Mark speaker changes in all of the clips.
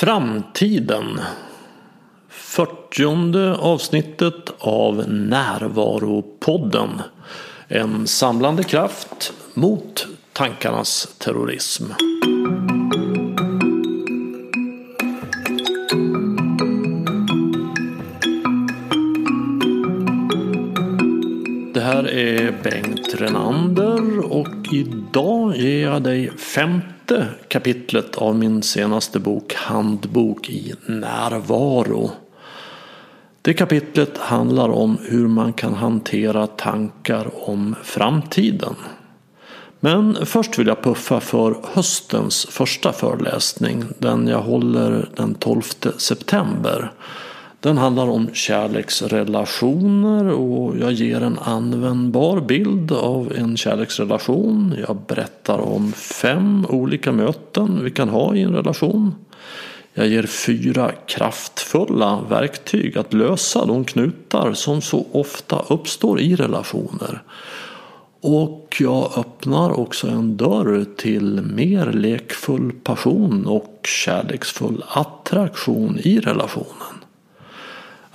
Speaker 1: Framtiden. 40 avsnittet av Närvaropodden. En samlande kraft mot tankarnas terrorism. Bengt Renander och idag ger jag dig femte kapitlet av min senaste bok Handbok i närvaro. Det kapitlet handlar om hur man kan hantera tankar om framtiden. Men först vill jag puffa för höstens första föreläsning, den jag håller den 12 september. Den handlar om kärleksrelationer och jag ger en användbar bild av en kärleksrelation. Jag berättar om fem olika möten vi kan ha i en relation. Jag ger fyra kraftfulla verktyg att lösa de knutar som så ofta uppstår i relationer. Och jag öppnar också en dörr till mer lekfull passion och kärleksfull attraktion i relationen.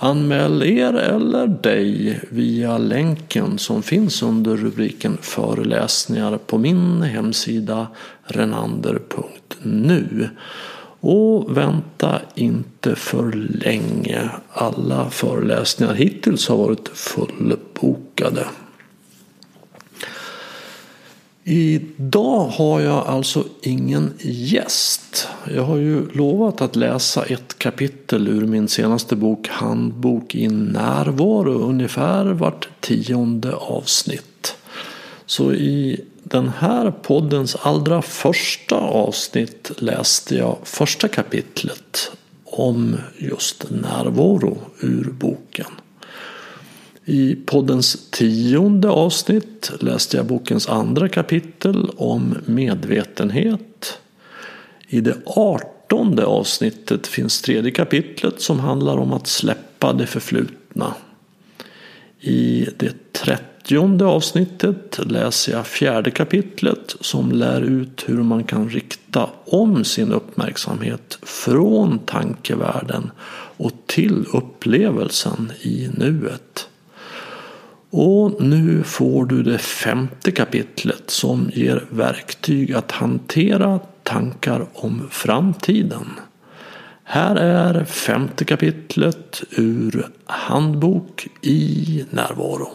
Speaker 1: Anmäl er eller dig via länken som finns under rubriken föreläsningar på min hemsida renander.nu. Och vänta inte för länge. Alla föreläsningar hittills har varit fullbokade. Idag har jag alltså ingen gäst. Jag har ju lovat att läsa ett kapitel ur min senaste bok Handbok i närvaro ungefär vart tionde avsnitt. Så i den här poddens allra första avsnitt läste jag första kapitlet om just närvaro ur boken. I poddens tionde avsnitt läste jag bokens andra kapitel om medvetenhet. I det artonde avsnittet finns tredje kapitlet som handlar om att släppa det förflutna. I det trettionde avsnittet läser jag fjärde kapitlet som lär ut hur man kan rikta om sin uppmärksamhet från tankevärlden och till upplevelsen i nuet. Och nu får du det femte kapitlet som ger verktyg att hantera tankar om framtiden. Här är femte kapitlet ur Handbok i närvaro.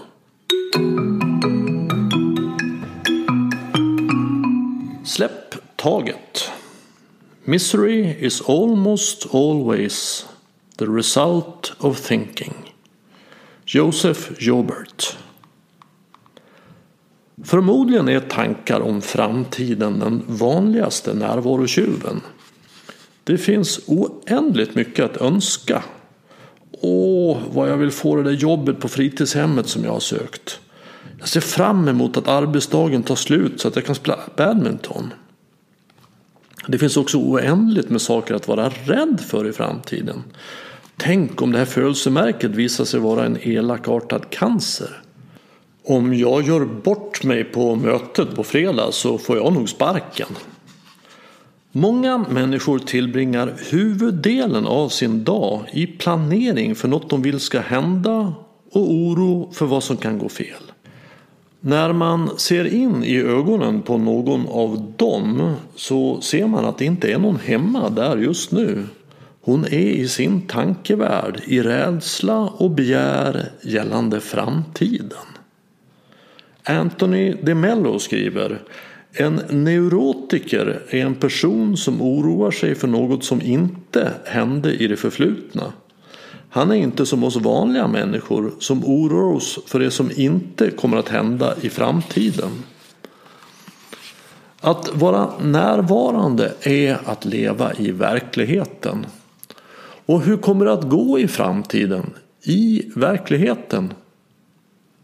Speaker 1: Släpp taget. Misery is almost always the result of thinking. Joseph Joubert Förmodligen är tankar om framtiden den vanligaste närvarotjuven. Det finns oändligt mycket att önska. Åh, vad jag vill få det där jobbet på fritidshemmet som jag har sökt. Jag ser fram emot att arbetsdagen tar slut så att jag kan spela badminton. Det finns också oändligt med saker att vara rädd för i framtiden. Tänk om det här födelsemärket visar sig vara en elakartad cancer. Om jag gör bort mig på mötet på fredag så får jag nog sparken. Många människor tillbringar huvuddelen av sin dag i planering för något de vill ska hända och oro för vad som kan gå fel. När man ser in i ögonen på någon av dem så ser man att det inte är någon hemma där just nu. Hon är i sin tankevärld i rädsla och begär gällande framtiden. Anthony DeMello skriver En neurotiker är en person som oroar sig för något som inte hände i det förflutna. Han är inte som oss vanliga människor som oroar oss för det som inte kommer att hända i framtiden. Att vara närvarande är att leva i verkligheten. Och hur kommer det att gå i framtiden? I verkligheten?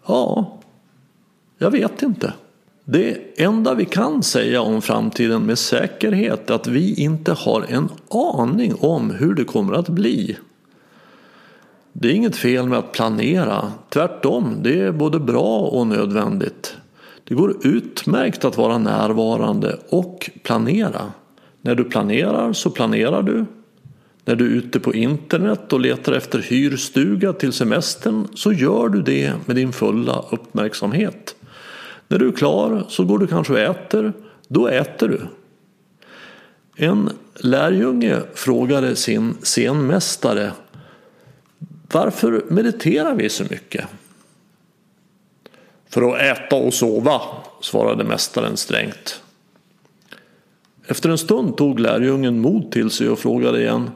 Speaker 1: Ja, jag vet inte. Det enda vi kan säga om framtiden med säkerhet är att vi inte har en aning om hur det kommer att bli. Det är inget fel med att planera. Tvärtom, det är både bra och nödvändigt. Det går utmärkt att vara närvarande och planera. När du planerar så planerar du när du är ute på internet och letar efter hyrstuga till semestern så gör du det med din fulla uppmärksamhet. När du är klar så går du kanske och äter. Då äter du. En lärjunge frågade sin scenmästare Varför mediterar vi så mycket? För att äta och sova, svarade mästaren strängt. Efter en stund tog lärjungen mod till sig och frågade igen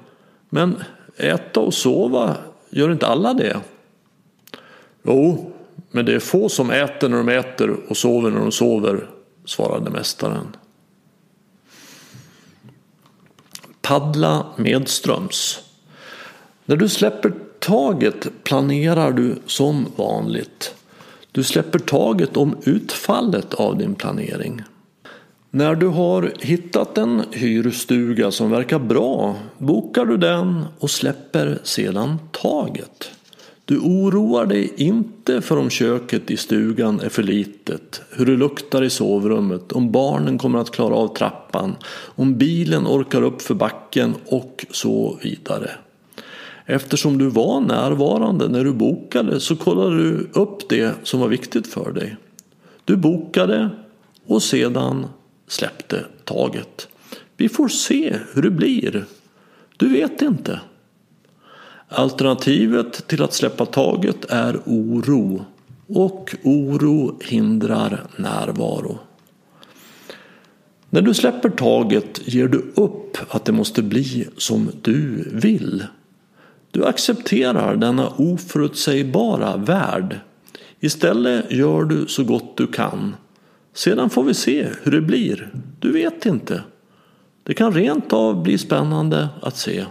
Speaker 1: men äta och sova, gör inte alla det? Jo, men det är få som äter när de äter och sover när de sover, svarade mästaren. Paddla medströms. När du släpper taget planerar du som vanligt. Du släpper taget om utfallet av din planering. När du har hittat en hyrstuga som verkar bra bokar du den och släpper sedan taget. Du oroar dig inte för om köket i stugan är för litet, hur det luktar i sovrummet, om barnen kommer att klara av trappan, om bilen orkar upp för backen och så vidare. Eftersom du var närvarande när du bokade så kollade du upp det som var viktigt för dig. Du bokade och sedan släppte taget. Vi får se hur det blir. Du vet inte. Alternativet till att släppa taget är oro och oro hindrar närvaro. När du släpper taget ger du upp att det måste bli som du vill. Du accepterar denna oförutsägbara värld. Istället gör du så gott du kan. Sedan får vi se hur det blir. Du vet inte. Det kan rent av bli spännande att se.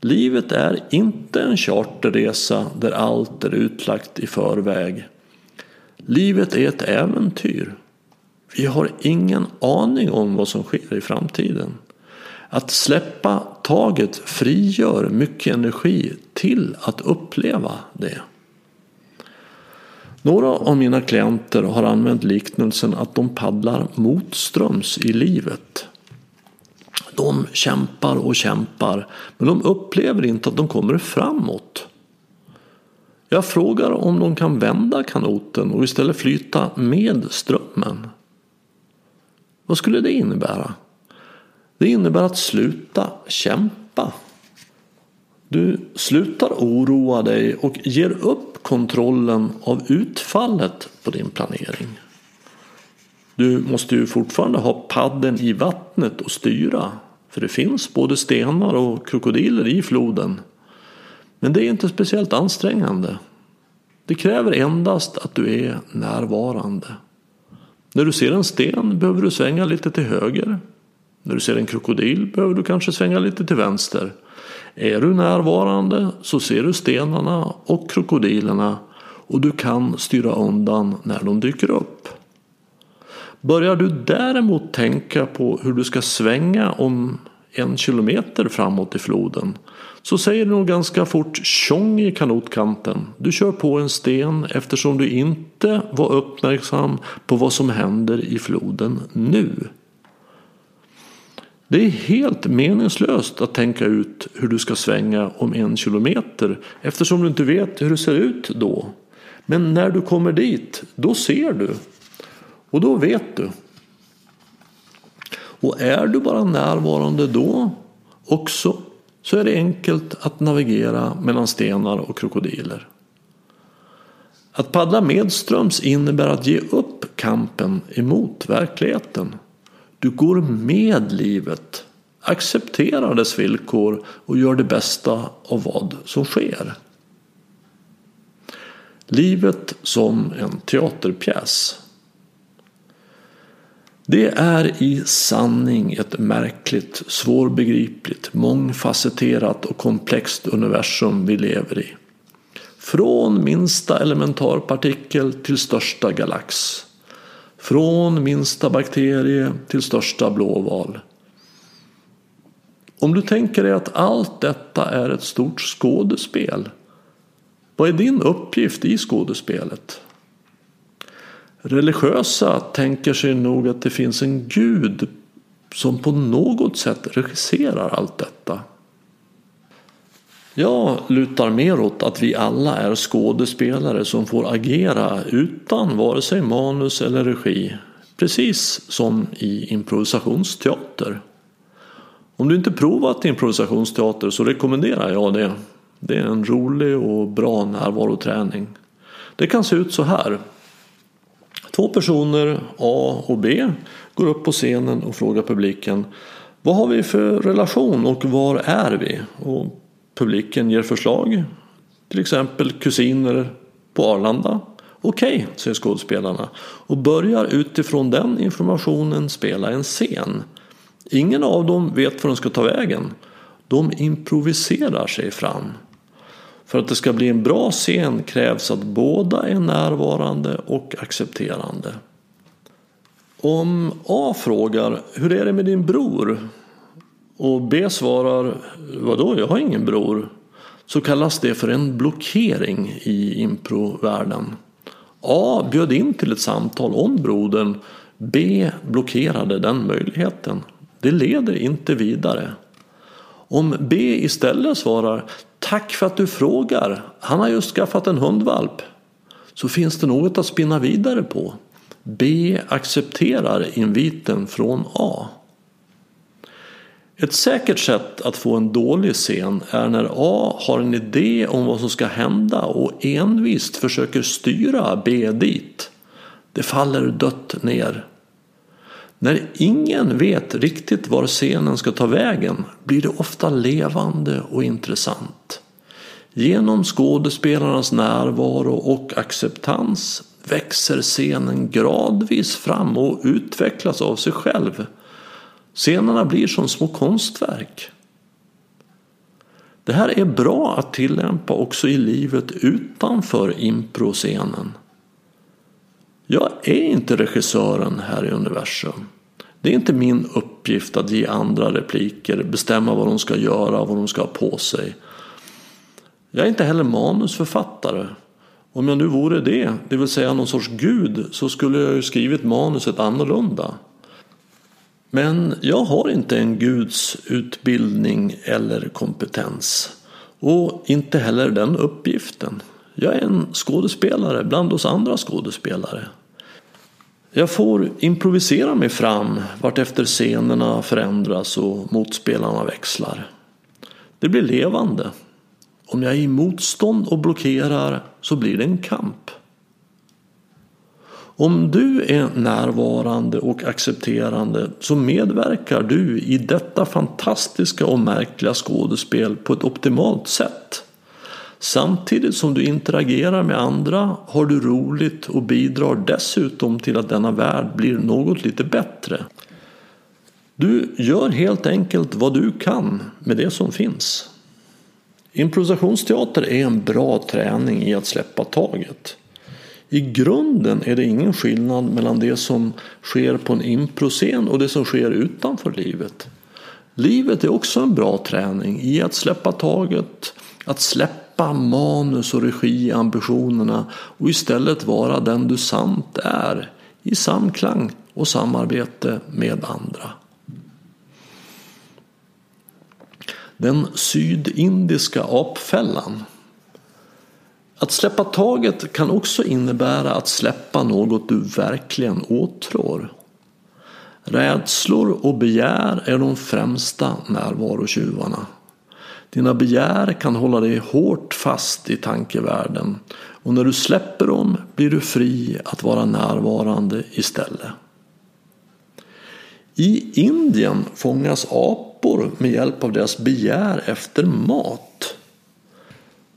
Speaker 1: Livet är inte en charterresa där allt är utlagt i förväg. Livet är ett äventyr. Vi har ingen aning om vad som sker i framtiden. Att släppa taget frigör mycket energi till att uppleva det. Några av mina klienter har använt liknelsen att de paddlar motströms i livet. De kämpar och kämpar men de upplever inte att de kommer framåt. Jag frågar om de kan vända kanoten och istället flyta med strömmen. Vad skulle det innebära? Det innebär att sluta kämpa. Du slutar oroa dig och ger upp kontrollen av utfallet på din planering. Du måste ju fortfarande ha padden i vattnet och styra. För det finns både stenar och krokodiler i floden. Men det är inte speciellt ansträngande. Det kräver endast att du är närvarande. När du ser en sten behöver du svänga lite till höger när du ser en krokodil behöver du kanske svänga lite till vänster. Är du närvarande så ser du stenarna och krokodilerna och du kan styra undan när de dyker upp. Börjar du däremot tänka på hur du ska svänga om en kilometer framåt i floden så säger du nog ganska fort tjong i kanotkanten. Du kör på en sten eftersom du inte var uppmärksam på vad som händer i floden nu. Det är helt meningslöst att tänka ut hur du ska svänga om en kilometer eftersom du inte vet hur det ser ut då. Men när du kommer dit, då ser du. Och då vet du. Och är du bara närvarande då också så är det enkelt att navigera mellan stenar och krokodiler. Att paddla medströms innebär att ge upp kampen emot verkligheten. Du går med livet, accepterar dess villkor och gör det bästa av vad som sker. Livet som en teaterpjäs. Det är i sanning ett märkligt, svårbegripligt, mångfacetterat och komplext universum vi lever i. Från minsta elementarpartikel till största galax. Från minsta bakterie till största blåval. Om du tänker dig att allt detta är ett stort skådespel. Vad är din uppgift i skådespelet? Religiösa tänker sig nog att det finns en gud som på något sätt regisserar allt detta. Jag lutar mer åt att vi alla är skådespelare som får agera utan vare sig manus eller regi. Precis som i improvisationsteater. Om du inte provat improvisationsteater så rekommenderar jag det. Det är en rolig och bra närvaroträning. Det kan se ut så här. Två personer, A och B, går upp på scenen och frågar publiken Vad har vi för relation och var är vi? Och publiken ger förslag. Till exempel kusiner på Arlanda. Okej, okay, säger skådespelarna och börjar utifrån den informationen spela en scen. Ingen av dem vet var de ska ta vägen. De improviserar sig fram. För att det ska bli en bra scen krävs att båda är närvarande och accepterande. Om A frågar Hur är det med din bror? Och B svarar Vadå, jag har ingen bror. Så kallas det för en blockering i improvärlden. A bjöd in till ett samtal om brodern. B blockerade den möjligheten. Det leder inte vidare. Om B istället svarar Tack för att du frågar. Han har just skaffat en hundvalp. Så finns det något att spinna vidare på. B accepterar inviten från A. Ett säkert sätt att få en dålig scen är när A har en idé om vad som ska hända och envist försöker styra B dit. Det faller dött ner. När ingen vet riktigt var scenen ska ta vägen blir det ofta levande och intressant. Genom skådespelarnas närvaro och acceptans växer scenen gradvis fram och utvecklas av sig själv. Scenerna blir som små konstverk. Det här är bra att tillämpa också i livet utanför improscenen. Jag är inte regissören här i universum. Det är inte min uppgift att ge andra repliker, bestämma vad de ska göra, vad de ska ha på sig. Jag är inte heller manusförfattare. Om jag nu vore det, det vill säga någon sorts gud, så skulle jag ju skrivit manuset annorlunda. Men jag har inte en guds utbildning eller kompetens. Och inte heller den uppgiften. Jag är en skådespelare bland oss andra skådespelare. Jag får improvisera mig fram vartefter scenerna förändras och motspelarna växlar. Det blir levande. Om jag är i motstånd och blockerar så blir det en kamp. Om du är närvarande och accepterande så medverkar du i detta fantastiska och märkliga skådespel på ett optimalt sätt. Samtidigt som du interagerar med andra har du roligt och bidrar dessutom till att denna värld blir något lite bättre. Du gör helt enkelt vad du kan med det som finns. Improvisationsteater är en bra träning i att släppa taget. I grunden är det ingen skillnad mellan det som sker på en improscen och det som sker utanför livet. Livet är också en bra träning i att släppa taget, att släppa manus och regiambitionerna och istället vara den du sant är i samklang och samarbete med andra. Den sydindiska apfällan att släppa taget kan också innebära att släppa något du verkligen åtrår. Rädslor och begär är de främsta närvarotjuvarna. Dina begär kan hålla dig hårt fast i tankevärlden och när du släpper dem blir du fri att vara närvarande istället. I Indien fångas apor med hjälp av deras begär efter mat.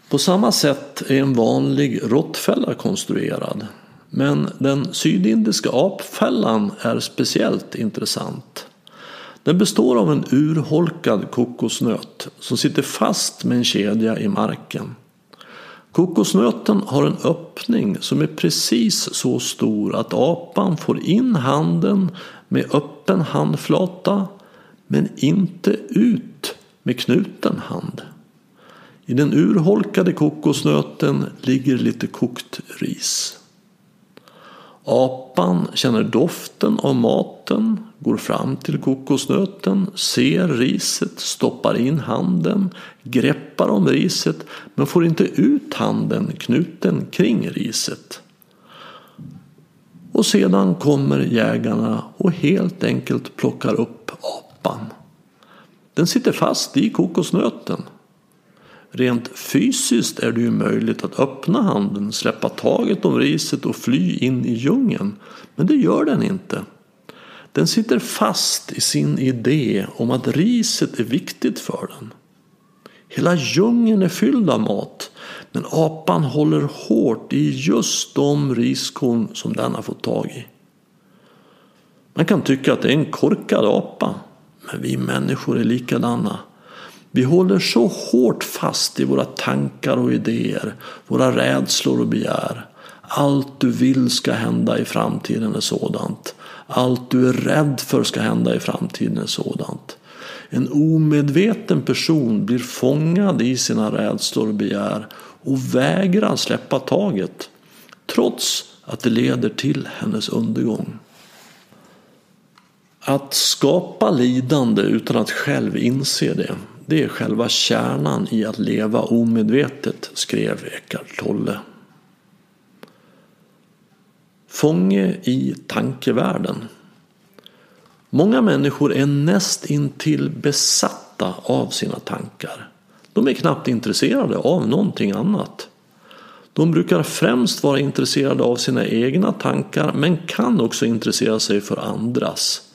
Speaker 1: På samma sätt är en vanlig råttfälla konstruerad. Men den sydindiska apfällan är speciellt intressant. Den består av en urholkad kokosnöt som sitter fast med en kedja i marken. Kokosnöten har en öppning som är precis så stor att apan får in handen med öppen handflata men inte ut med knuten hand. I den urholkade kokosnöten ligger lite kokt ris. Apan känner doften av maten, går fram till kokosnöten, ser riset, stoppar in handen, greppar om riset men får inte ut handen knuten kring riset. Och sedan kommer jägarna och helt enkelt plockar upp apan. Den sitter fast i kokosnöten. Rent fysiskt är det ju möjligt att öppna handen, släppa taget om riset och fly in i djungeln. Men det gör den inte. Den sitter fast i sin idé om att riset är viktigt för den. Hela djungeln är fylld av mat. Men apan håller hårt i just de riskorn som den har fått tag i. Man kan tycka att det är en korkad apa. Men vi människor är likadana. Vi håller så hårt fast i våra tankar och idéer, våra rädslor och begär. Allt du vill ska hända i framtiden är sådant. Allt du är rädd för ska hända i framtiden är sådant. En omedveten person blir fångad i sina rädslor och begär och vägrar släppa taget. Trots att det leder till hennes undergång. Att skapa lidande utan att själv inse det, det är själva kärnan i att leva omedvetet, skrev Eckart Tolle. Fånge i tankevärlden. Många människor är näst intill besatta av sina tankar. De är knappt intresserade av någonting annat. De brukar främst vara intresserade av sina egna tankar men kan också intressera sig för andras.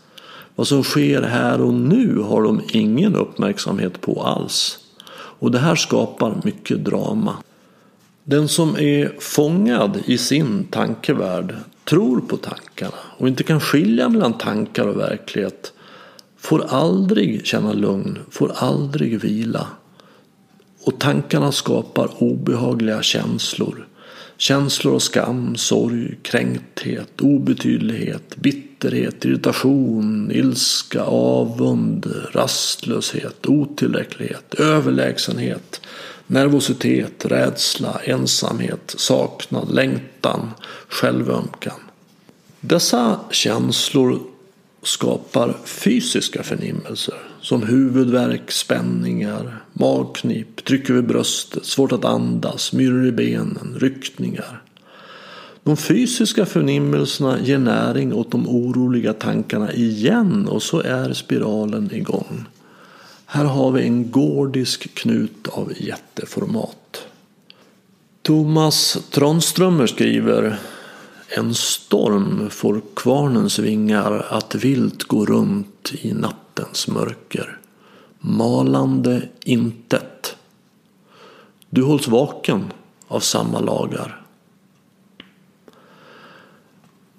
Speaker 1: Vad som sker här och nu har de ingen uppmärksamhet på alls. Och det här skapar mycket drama. Den som är fångad i sin tankevärld tror på tankarna och inte kan skilja mellan tankar och verklighet får aldrig känna lugn, får aldrig vila. Och tankarna skapar obehagliga känslor. Känslor av skam, sorg, kränkthet, obetydlighet, bitterhet, irritation, ilska, avund, rastlöshet, otillräcklighet, överlägsenhet, nervositet, rädsla, ensamhet, saknad, längtan, självömkan. Dessa känslor skapar fysiska förnimmelser som huvudvärk, spänningar, magknip, tryck över bröstet, svårt att andas, myror i benen, ryckningar. De fysiska förnimmelserna ger näring åt de oroliga tankarna igen och så är spiralen igång. Här har vi en gordisk knut av jätteformat. Thomas Tronströmer skriver En storm får kvarnens vingar att vilt gå runt i nattens mörker. Malande intet. Du hålls vaken av samma lagar.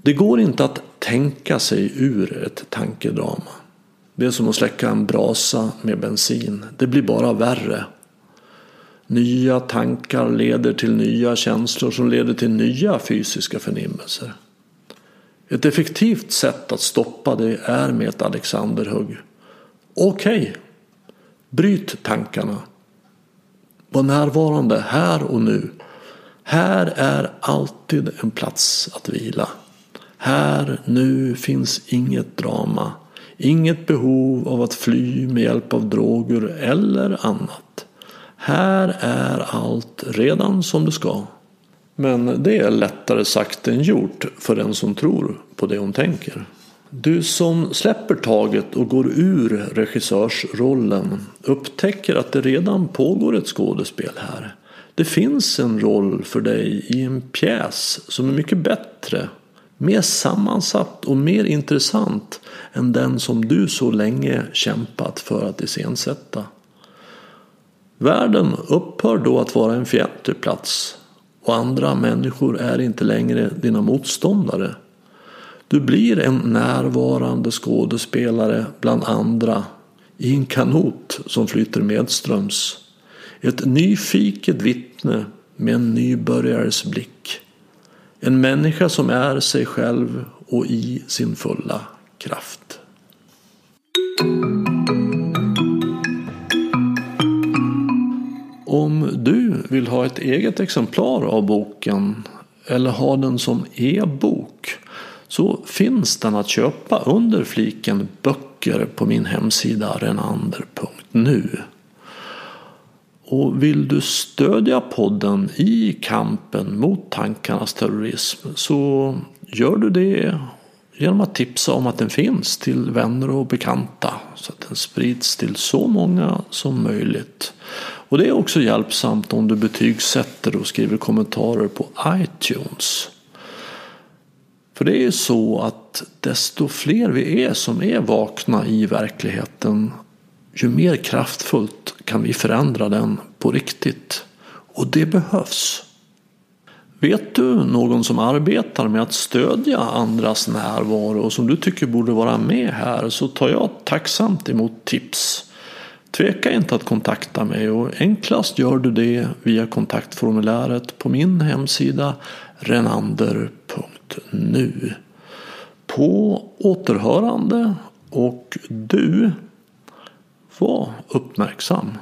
Speaker 1: Det går inte att tänka sig ur ett tankedrama. Det är som att släcka en brasa med bensin. Det blir bara värre. Nya tankar leder till nya känslor som leder till nya fysiska förnimmelser. Ett effektivt sätt att stoppa det är med ett Alexanderhugg. Okej, okay. bryt tankarna. Var närvarande här och nu. Här är alltid en plats att vila. Här nu finns inget drama. Inget behov av att fly med hjälp av droger eller annat. Här är allt redan som det ska. Men det är lättare sagt än gjort för den som tror på det hon tänker. Du som släpper taget och går ur regissörsrollen upptäcker att det redan pågår ett skådespel här. Det finns en roll för dig i en pjäs som är mycket bättre mer sammansatt och mer intressant än den som du så länge kämpat för att iscensätta. Världen upphör då att vara en fientlig plats och andra människor är inte längre dina motståndare. Du blir en närvarande skådespelare bland andra i en kanot som flyter medströms. Ett nyfiket vittne med en nybörjares blick. En människa som är sig själv och i sin fulla kraft. Om du vill ha ett eget exemplar av boken eller ha den som e-bok så finns den att köpa under fliken böcker på min hemsida renander.nu. Och vill du stödja podden i kampen mot tankarnas terrorism så gör du det genom att tipsa om att den finns till vänner och bekanta så att den sprids till så många som möjligt. Och det är också hjälpsamt om du betygsätter och skriver kommentarer på iTunes. För det är ju så att desto fler vi är som är vakna i verkligheten ju mer kraftfullt kan vi förändra den på riktigt. Och det behövs. Vet du någon som arbetar med att stödja andras närvaro och som du tycker borde vara med här så tar jag tacksamt emot tips. Tveka inte att kontakta mig och enklast gör du det via kontaktformuläret på min hemsida renander.nu. På återhörande och du var uppmärksam.